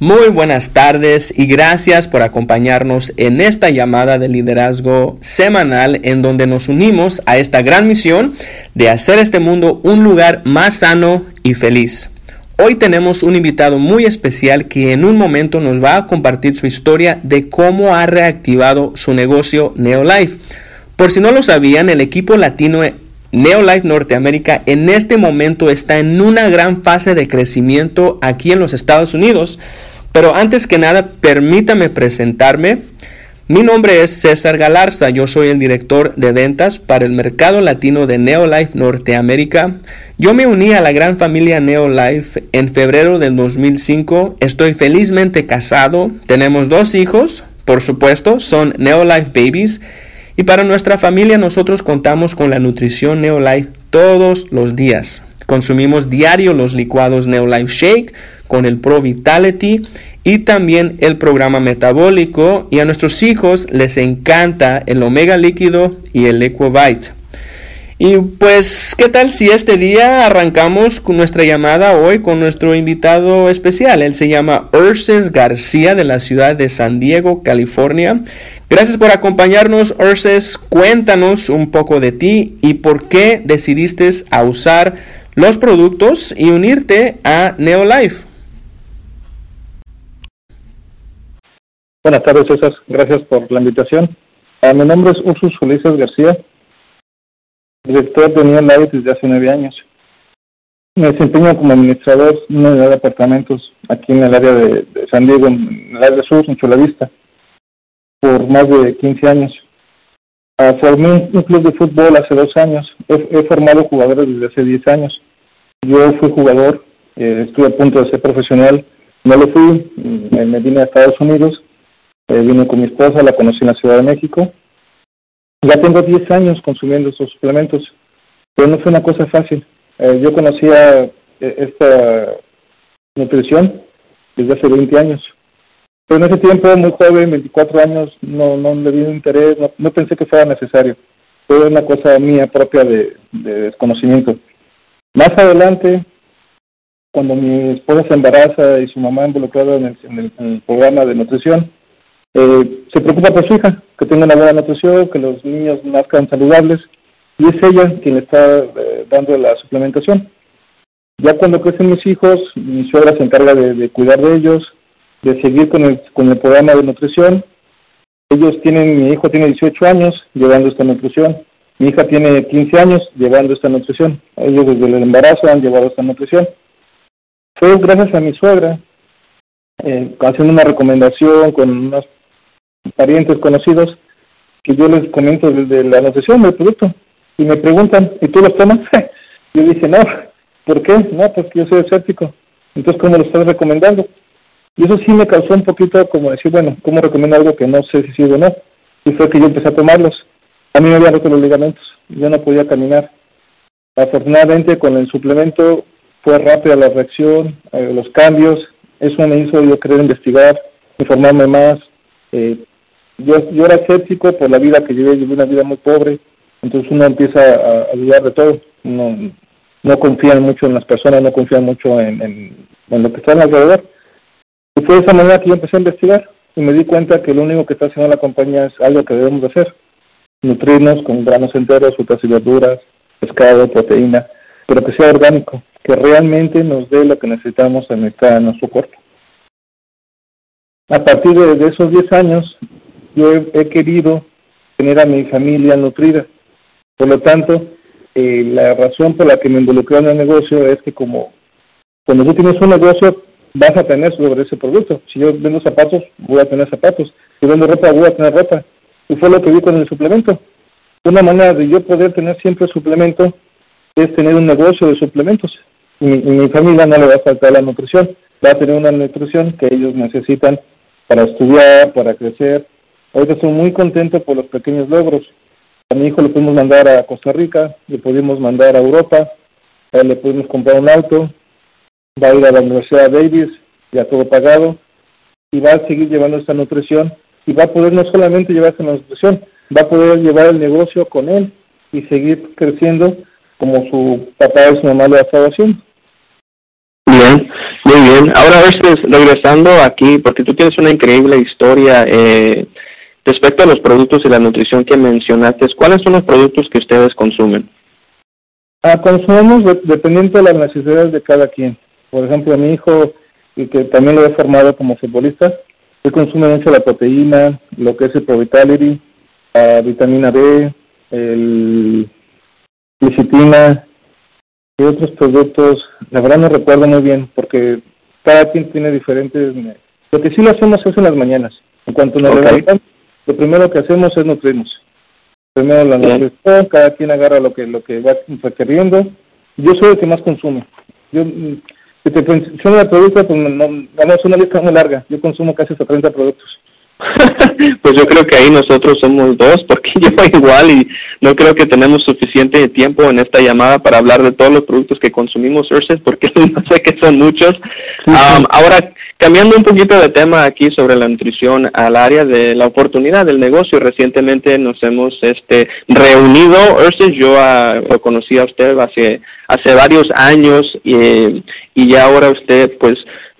Muy buenas tardes y gracias por acompañarnos en esta llamada de liderazgo semanal en donde nos unimos a esta gran misión de hacer este mundo un lugar más sano y feliz. Hoy tenemos un invitado muy especial que en un momento nos va a compartir su historia de cómo ha reactivado su negocio Neolife. Por si no lo sabían, el equipo latino Neolife Norteamérica en este momento está en una gran fase de crecimiento aquí en los Estados Unidos pero antes que nada, permítame presentarme. Mi nombre es César Galarza, yo soy el director de ventas para el mercado latino de Neolife Norteamérica. Yo me uní a la gran familia Neolife en febrero del 2005. Estoy felizmente casado, tenemos dos hijos, por supuesto, son Neolife Babies. Y para nuestra familia nosotros contamos con la nutrición Neolife todos los días. Consumimos diario los licuados Neolife Shake con el Pro Vitality y también el programa metabólico y a nuestros hijos les encanta el omega líquido y el Equovite. Y pues, ¿qué tal si este día arrancamos con nuestra llamada hoy con nuestro invitado especial? Él se llama Urses García de la ciudad de San Diego, California. Gracias por acompañarnos, Urses. Cuéntanos un poco de ti y por qué decidiste a usar los productos y unirte a Neolife. Buenas tardes, César. Gracias por la invitación. Ah, mi nombre es Ursus Ulises García, director de New Life desde hace nueve años. Me desempeño como administrador en una unidad de apartamentos aquí en el área de, San Diego, en el área sur, en Chulavista, por más de 15 años. Ah, formé un club de fútbol hace dos años. He, formado jugadores desde hace 10 años. Yo fui jugador, eh, estuve a punto de ser profesional, no lo fui, me vine a Estados Unidos eh, vine con mi esposa, la conocí en la Ciudad de México. Ya tengo 10 años consumiendo estos suplementos, pero no fue una cosa fácil. Eh, yo conocía eh, esta nutrición desde hace 20 años. Pero en ese tiempo, muy joven, 24 años, no, no le di interés, no, pensé que fuera necesario. Fue una cosa mía propia de, desconocimiento. Más adelante, cuando mi esposa se embaraza y su mamá involucrada en el programa de nutrición, eh, se preocupa por su hija, que tenga una buena nutrición, que los niños nazcan saludables, y es ella quien le está eh, dando la suplementación. Ya cuando crecen mis hijos, mi suegra se encarga de, cuidar de ellos, de seguir con el, con el programa de nutrición. Ellos tienen, mi hijo tiene 18 años llevando esta nutrición, mi hija tiene 15 años llevando esta nutrición. Ellos desde el embarazo han llevado esta nutrición. Fue gracias a mi suegra, eh, haciendo una recomendación con unas parientes conocidos que yo les comento desde la nutrición del producto y me preguntan, ¿y tú lo tomas? yo dije, no, ¿por qué? No, pues yo soy escéptico. Entonces, ¿cómo lo estás recomendando? Y eso sí me causó un poquito como decir, bueno, ¿cómo recomiendo algo que no sé si sirve o no? Y fue que yo empecé a tomarlos. A mí me habían roto los ligamentos, yo no podía caminar. Afortunadamente con el suplemento fue rápida la reacción, eh, los cambios, eso me hizo yo querer investigar, informarme más, eh, yo, yo era escéptico por la vida que llevé, llevé una vida muy pobre, entonces uno empieza a, a dudar de todo, no, no confía mucho en las personas, no confía mucho en, en, lo que está alrededor. Y fue de esa manera que yo empecé a investigar y me di cuenta que lo único que está haciendo la compañía es algo que debemos de hacer, nutrirnos con granos enteros, frutas y verduras, pescado, proteína, pero que sea orgánico, que realmente nos dé lo que necesitamos en nuestro cuerpo. A partir de, de esos 10 años, yo he, querido tener a mi familia nutrida. Por lo tanto, eh, la razón por la que me involucré en el negocio es que como cuando tú tienes un negocio, vas a tener sobre ese producto. Si yo vendo zapatos, voy a tener zapatos. Si vendo ropa, voy a tener ropa. Y fue lo que vi con el suplemento. Una manera de yo poder tener siempre suplemento es tener un negocio de suplementos. Y, y mi familia no le va a faltar la nutrición. Va a tener una nutrición que ellos necesitan para estudiar, para crecer, Ahorita estoy muy contento por los pequeños logros. A mi hijo le pudimos mandar a Costa Rica, le pudimos mandar a Europa, le pudimos comprar un auto, va a ir a la Universidad Davis, ya todo pagado, y va a seguir llevando esta nutrición, y va a poder no solamente llevar esta nutrición, va a poder llevar el negocio con él y seguir creciendo como su papá y su mamá lo ha estado haciendo. Bien, Muy bien. Ahora, regresando aquí, porque tú tienes una increíble historia eh, respecto a los productos y la nutrición que mencionaste, ¿cuáles son los productos que ustedes consumen? Ah, consumimos dependiendo de las necesidades de cada quien. Por ejemplo, mi hijo, y que también lo he formado como futbolista, él consume mucho la proteína, lo que es el Pro la vitamina B, el licitina y otros productos. La verdad no recuerdo muy bien porque cada quien tiene diferentes... Lo que sí lo hacemos es en las mañanas. En cuanto nos levantamos, lo primero que hacemos es nutrirnos. Primero la nutrición, cada quien agarra lo que lo que va requiriendo. Yo soy el que más consume. Yo, si te funciona el producto, pues no, damos una lista muy larga. Yo consumo casi hasta 30 productos. pues yo creo que ahí nosotros somos dos, porque yo igual y no creo que tenemos suficiente tiempo en esta llamada para hablar de todos los productos que consumimos, Urses, porque no sé que son muchos. Um, ahora, cambiando un poquito de tema aquí sobre la nutrición al área de la oportunidad del negocio, recientemente nos hemos este reunido, yo lo conocí a usted hace, hace varios años y, y ya ahora usted pues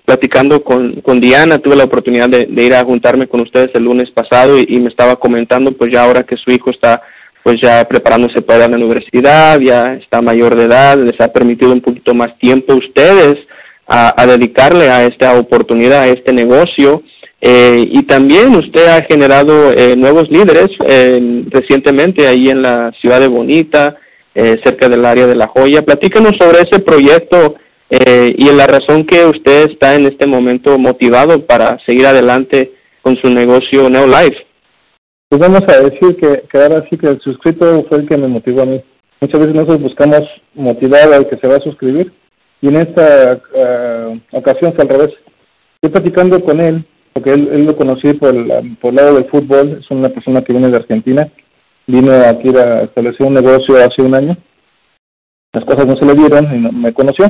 platicando con, con Diana, tuve la oportunidad de, ir a juntarme con ustedes el lunes pasado y, me estaba comentando, pues ya ahora que su hijo está pues ya preparándose para la universidad, ya está mayor de edad, les ha permitido un poquito más tiempo ustedes a, dedicarle a esta oportunidad, a este negocio. Eh, y también usted ha generado eh, nuevos líderes eh, recientemente ahí en la ciudad de Bonita, cerca del área de La Joya. Platícanos sobre ese proyecto eh, y la razón que usted está en este momento motivado para seguir adelante con su negocio Neolife. Pues vamos a decir que, que ahora sí que el suscrito fue el que me motivó a mí. Muchas veces nosotros buscamos motivar al que se va a suscribir y en esta uh, ocasión fue al revés. Estoy platicando con él, porque él, lo conocí por el, por el lado del fútbol, es una persona que viene de Argentina, vino aquí a establecer un negocio hace un año, las cosas no se le dieron y no, me conoció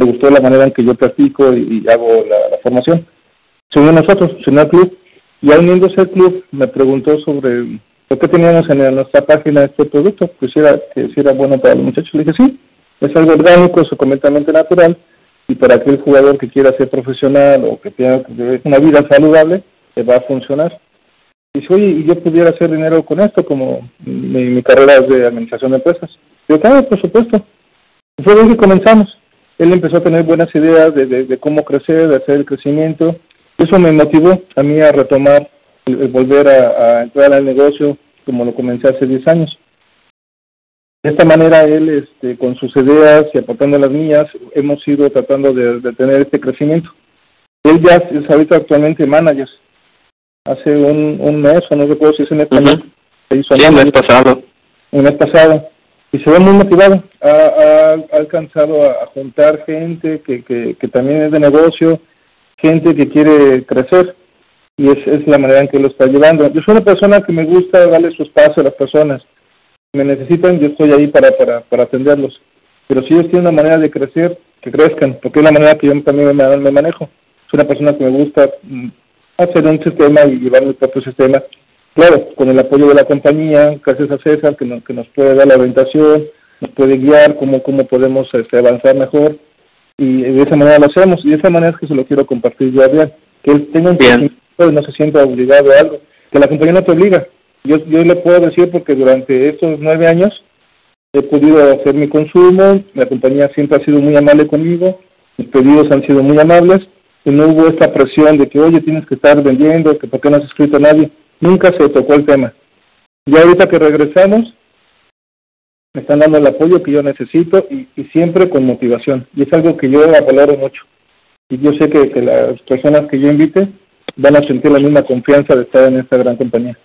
le gustó la manera en que yo practico y, hago la, formación. Se unió a nosotros, se unió al club, y al uniéndose al club me preguntó sobre por qué teníamos en nuestra página este producto, pues si era, que si era bueno para los muchachos. Le dije, sí, es algo orgánico, es completamente natural, y para aquel jugador que quiera ser profesional o que tenga una vida saludable, le va a funcionar. Y dice, oye, ¿y yo pudiera hacer dinero con esto, como mi, carrera es de administración de empresas? Yo, claro, por supuesto. Y fue que comenzamos él empezó a tener buenas ideas de, cómo crecer, de hacer el crecimiento. Eso me motivó a mí a retomar, volver a, entrar al negocio como lo comencé hace 10 años. De esta manera, él, este, con sus ideas y aportando las mías, hemos ido tratando de, tener este crecimiento. Él ya es ahorita actualmente manager. Hace un, mes, o no recuerdo si es en este hizo sí, el mes pasado. El mes pasado y se ve muy motivado. Ha, alcanzado a, juntar gente que, que, también es de negocio, gente que quiere crecer y es, es la manera en que lo está llevando. Yo soy una persona que me gusta darle su espacio a las personas. Me necesitan, yo estoy ahí para, para, para atenderlos. Pero si ellos tienen una manera de crecer, que crezcan, porque es la manera que yo también me, me manejo. Soy una persona que me gusta mm, hacer un sistema y llevar mi propio sistema Claro, con el apoyo de la compañía, gracias a César, que nos, que nos puede dar la orientación, nos puede guiar cómo, cómo podemos este, avanzar mejor. Y de esa manera lo hacemos. Y de esa manera es que se lo quiero compartir yo a Adrián. Que él tenga un y no se sienta obligado a algo. Que la compañía no te obliga. Yo, yo le puedo decir porque durante estos nueve años he podido hacer mi consumo, la compañía siempre ha sido muy amable conmigo, mis pedidos han sido muy amables, y no hubo esta presión de que, oye, tienes que estar vendiendo, que por qué no has escrito a nadie nunca se tocó el tema. Y ahorita que regresamos, me están dando el apoyo que yo necesito y, siempre con motivación. Y es algo que yo valoro mucho. Y yo sé que, que las personas que yo invite van a sentir la misma confianza de estar en esta gran compañía.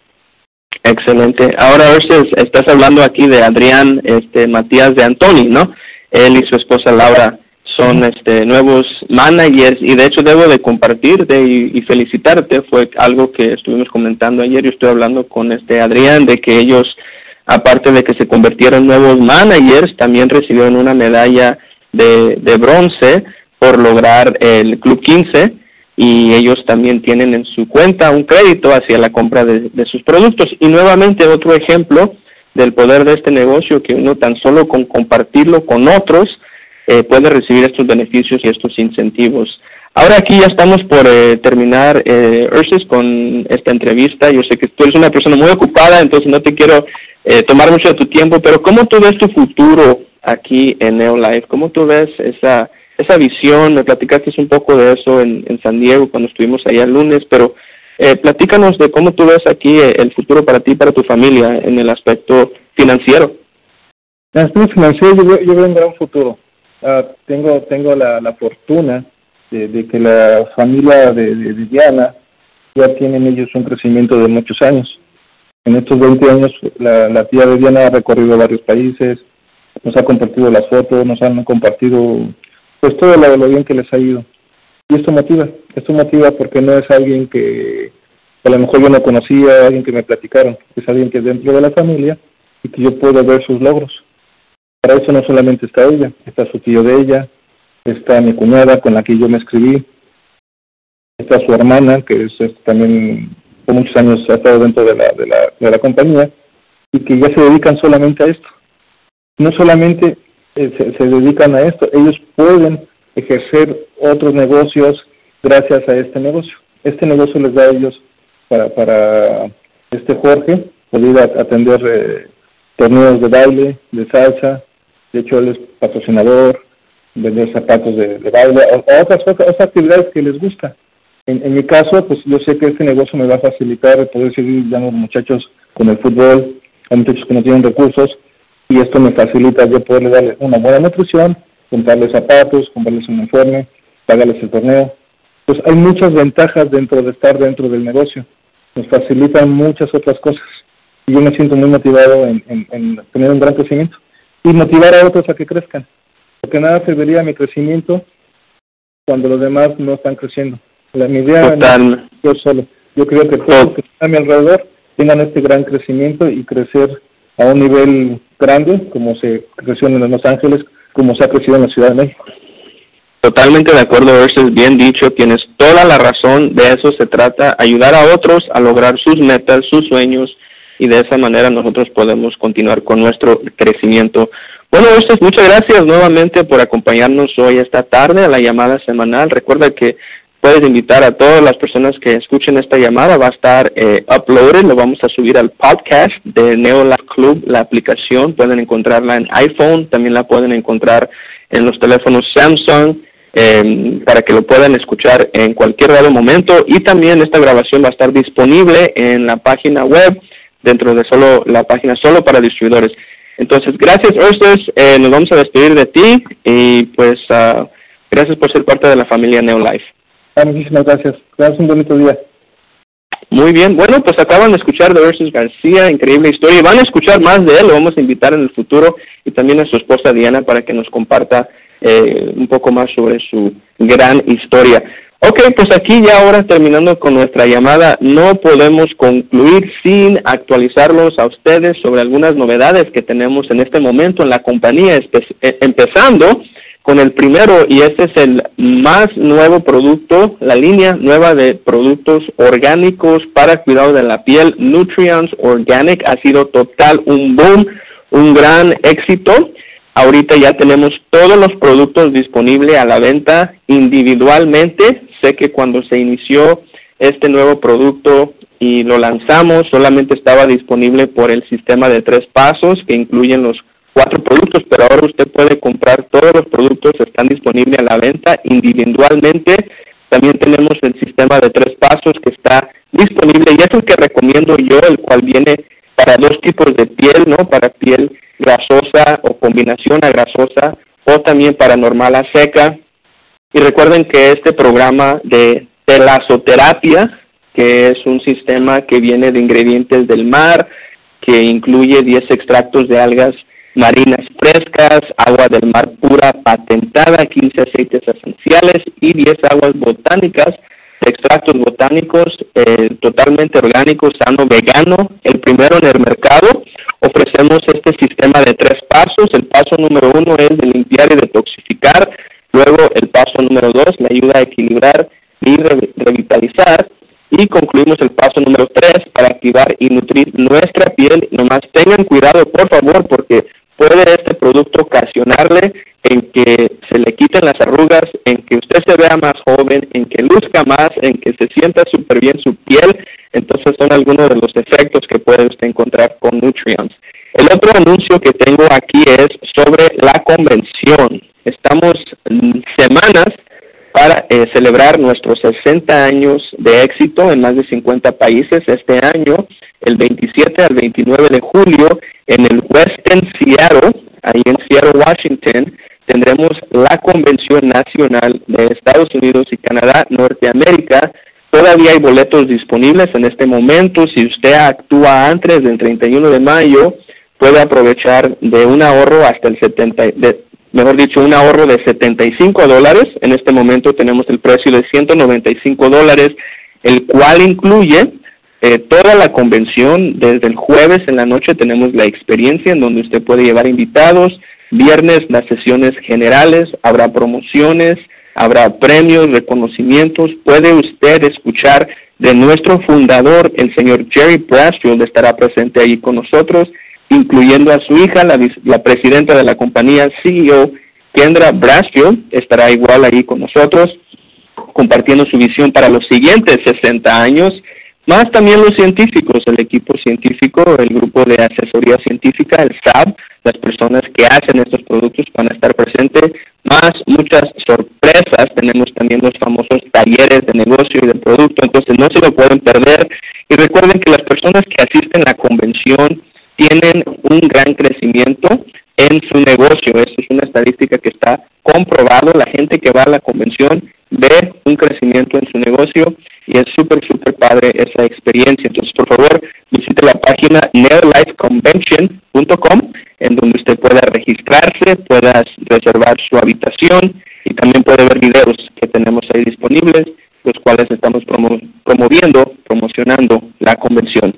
Excelente. Ahora, estás hablando aquí de Adrián este, Matías de Antoni, ¿no? Él y su esposa Laura son este, nuevos managers y de hecho debo de compartirte y, felicitarte. Fue algo que estuvimos comentando ayer. Yo estoy hablando con este Adrián de que ellos, aparte de que se convirtieron en nuevos managers, también recibieron una medalla de, de bronce por lograr el Club 15 y ellos también tienen en su cuenta un crédito hacia la compra de, sus productos. Y nuevamente otro ejemplo del poder de este negocio que uno tan solo con compartirlo con otros eh, puede recibir estos beneficios y estos incentivos. Ahora aquí ya estamos por eh, terminar, eh, Ursus, con esta entrevista. Yo sé que tú eres una persona muy ocupada, entonces no te quiero eh, tomar mucho de tu tiempo, pero ¿cómo tú ves tu futuro aquí en Neolife? ¿Cómo tú ves esa, esa visión? Me platicaste un poco de eso en, en San Diego cuando estuvimos allá el lunes, pero eh, platícanos de cómo tú ves aquí eh, el futuro para ti y para tu familia en el aspecto financiero. En el aspecto financiero yo veo, yo veo un gran futuro. Uh, tengo tengo la, la fortuna de, que la familia de, de, Diana ya tienen ellos un crecimiento de muchos años. En estos 20 años la, la tía de Diana ha recorrido varios países, nos ha compartido las fotos, nos han compartido pues todo lo, lo bien que les ha ido. Y esto motiva, esto motiva porque no es alguien que a lo mejor yo no conocía, alguien que me platicaron, es alguien que es dentro de la familia y que yo puedo ver sus logros. Para eso no solamente está ella, está su tío de ella, está mi cuñada con la que yo me escribí, está su hermana, que es, también por muchos años ha estado dentro de la, de, la, de la compañía y que ya se dedican solamente a esto. No solamente se, se dedican a esto, ellos pueden ejercer otros negocios gracias a este negocio. Este negocio les da a ellos para, para este Jorge poder atender eh, torneos de baile, de salsa, de hecho él es patrocinador, vender zapatos de, baile, o, otras, otras actividades que les gusta. En, en, mi caso, pues yo sé que este negocio me va a facilitar poder seguir dando muchachos con el fútbol, a muchachos que no tienen recursos, y esto me facilita yo poderle darle una buena nutrición, comprarles zapatos, comprarles un uniforme, pagarles el torneo. Pues hay muchas ventajas dentro de estar dentro del negocio. Nos facilitan muchas otras cosas. Y yo me siento muy motivado en, en, tener un gran crecimiento y motivar a otros a que crezcan. Porque nada serviría a mi crecimiento cuando los demás no están creciendo. La, mi idea no, yo solo. Yo creo que todos los que están a mi alrededor tengan este gran crecimiento y crecer a un nivel grande, como se creció en Los Ángeles, como se ha crecido en la Ciudad de México. Totalmente de acuerdo, es bien dicho, tienes toda la razón, de eso se trata, ayudar a otros a lograr sus metas, sus sueños, y de esa manera nosotros podemos continuar con nuestro crecimiento. Bueno, Orestes, muchas gracias nuevamente por acompañarnos hoy esta tarde a la llamada semanal. Recuerda que puedes invitar a todas las personas que escuchen esta llamada. Va a estar eh, uploaded, lo vamos a subir al podcast de Neolife Club, la aplicación. Pueden encontrarla en iPhone, también la pueden encontrar en los teléfonos Samsung. Eh, para que lo puedan escuchar en cualquier dado momento y también esta grabación va a estar disponible en la página web dentro de solo la página solo para distribuidores. Entonces, gracias Orstes, eh, nos vamos a despedir de ti y pues uh, gracias por ser parte de la familia Neolife. Ah, muchísimas gracias. Gracias, un bonito día. Muy bien, bueno, pues acaban de escuchar de Versus García, increíble historia, van a escuchar más de él, lo vamos a invitar en el futuro, y también a su esposa Diana para que nos comparta eh, un poco más sobre su gran historia. Ok, pues aquí ya ahora terminando con nuestra llamada, no podemos concluir sin actualizarlos a ustedes sobre algunas novedades que tenemos en este momento en la compañía, eh, empezando con el primero y este es el más nuevo producto, la línea nueva de productos orgánicos para cuidado de la piel, Nutrients Organic, ha sido total un boom, un gran éxito. Ahorita ya tenemos todos los productos disponibles a la venta individualmente. Sé que cuando se inició este nuevo producto y lo lanzamos, solamente estaba disponible por el sistema de tres pasos que incluyen los cuatro productos, pero ahora usted puede comprar todos los productos, están disponibles a la venta individualmente. También tenemos el sistema de tres pasos que está disponible y es el que recomiendo yo, el cual viene para dos tipos de piel, ¿no? Para piel grasosa o combinación a grasosa o también para normal a seca. Y recuerden que este programa de telasoterapia, que es un sistema que viene de ingredientes del mar, que incluye 10 extractos de algas marinas frescas, agua del mar pura patentada, 15 aceites esenciales y 10 aguas botánicas, extractos botánicos eh, totalmente orgánicos, sano, vegano, el primero en el mercado. Ofrecemos este sistema de tres pasos. El paso número uno es de limpiar y detoxificar. Luego el paso número dos le ayuda a equilibrar y revitalizar. Y concluimos el paso número tres para activar y nutrir nuestra piel. Nomás tengan cuidado, por favor, porque puede este producto ocasionarle en que se le quiten las arrugas, en que usted se vea más joven, en que luzca más, en que se sienta súper bien su piel. Entonces son algunos de los efectos que puede usted encontrar con Nutrients. El otro anuncio que tengo aquí es sobre la convención. Estamos semanas para eh, celebrar nuestros 60 años de éxito en más de 50 países este año, el 27 al 29 de julio, en el Western Seattle, ahí en Seattle, Washington, tendremos la Convención Nacional de Estados Unidos y Canadá, Norteamérica. Todavía hay boletos disponibles en este momento. Si usted actúa antes del 31 de mayo, puede aprovechar de un ahorro hasta el 70, de, mejor dicho, un ahorro de 75 dólares. En este momento tenemos el precio de 195 dólares, el cual incluye eh, toda la convención. Desde el jueves en la noche tenemos la experiencia en donde usted puede llevar invitados. Viernes las sesiones generales, habrá promociones, habrá premios, reconocimientos. Puede usted escuchar de nuestro fundador, el señor Jerry Brasfield, estará presente ahí con nosotros incluyendo a su hija, la, presidenta de la compañía CEO, Kendra Brasfield, estará igual ahí con nosotros, compartiendo su visión para los siguientes 60 años, más también los científicos, el equipo científico, el grupo de asesoría científica, el SAB, las personas que hacen estos productos van a estar presentes, más muchas sorpresas, tenemos también los famosos talleres de negocio y de producto, entonces no se lo pueden perder. Y recuerden que las personas que asisten a la convención tienen un gran crecimiento en su negocio. Eso es una estadística que está comprobado. La gente que va a la convención ve un crecimiento en su negocio y es súper, súper padre esa experiencia. Entonces, por favor, visite la página neolifeconvention.com en donde usted pueda registrarse, pueda reservar su habitación y también puede ver videos que tenemos ahí disponibles, los cuales estamos promoviendo, promocionando la convención.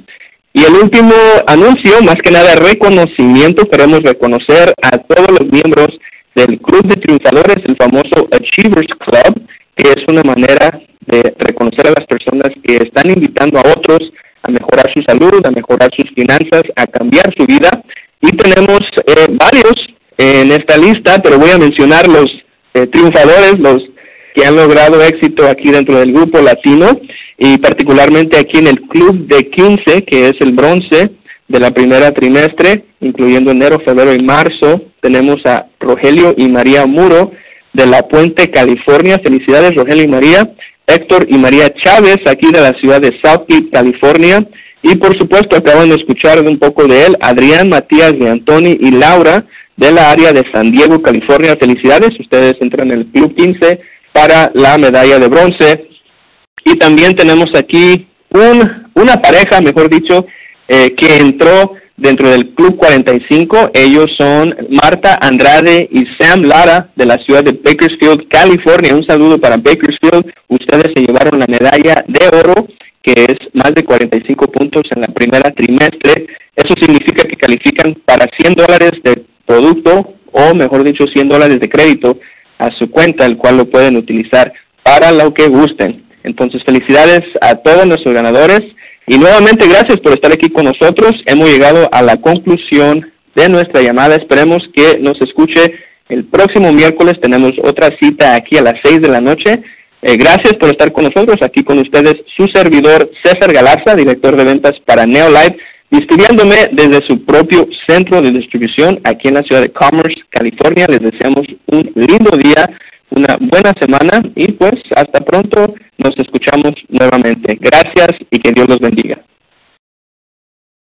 Y el último anuncio, más que nada reconocimiento, queremos reconocer a todos los miembros del Club de Triunfadores, el famoso Achievers Club, que es una manera de reconocer a las personas que están invitando a otros a mejorar su salud, a mejorar sus finanzas, a cambiar su vida. Y tenemos eh, varios en esta lista, pero voy a mencionar los eh, triunfadores, los que han logrado éxito aquí dentro del grupo latino y particularmente aquí en el club de 15, que es el bronce de la primera trimestre, incluyendo enero, febrero y marzo. Tenemos a Rogelio y María Muro de La Puente, California. Felicidades, Rogelio y María. Héctor y María Chávez, aquí de la ciudad de Southgate, California. Y por supuesto, acaban de escuchar un poco de él, Adrián, Matías de Antoni y Laura de la área de San Diego, California. Felicidades, ustedes entran en el Club 15 para la medalla de bronce. Y también tenemos aquí un, una pareja, mejor dicho, eh, que entró dentro del Club 45. Ellos son Marta Andrade y Sam Lara de la ciudad de Bakersfield, California. Un saludo para Bakersfield. Ustedes se llevaron la medalla de oro, que es más de 45 puntos en la primera trimestre. Eso significa que califican para 100 dólares de producto o, mejor dicho, 100 dólares de crédito a su cuenta, el cual lo pueden utilizar para lo que gusten. Entonces, felicidades a todos nuestros ganadores y nuevamente gracias por estar aquí con nosotros. Hemos llegado a la conclusión de nuestra llamada. Esperemos que nos escuche el próximo miércoles. Tenemos otra cita aquí a las 6 de la noche. Eh, gracias por estar con nosotros. Aquí con ustedes su servidor César Galarza, director de ventas para Neolife, despidiéndome desde su propio centro de distribución aquí en la ciudad de Commerce, California. Les deseamos un lindo día una buena semana y pues hasta pronto nos escuchamos nuevamente. Gracias y que Dios los bendiga.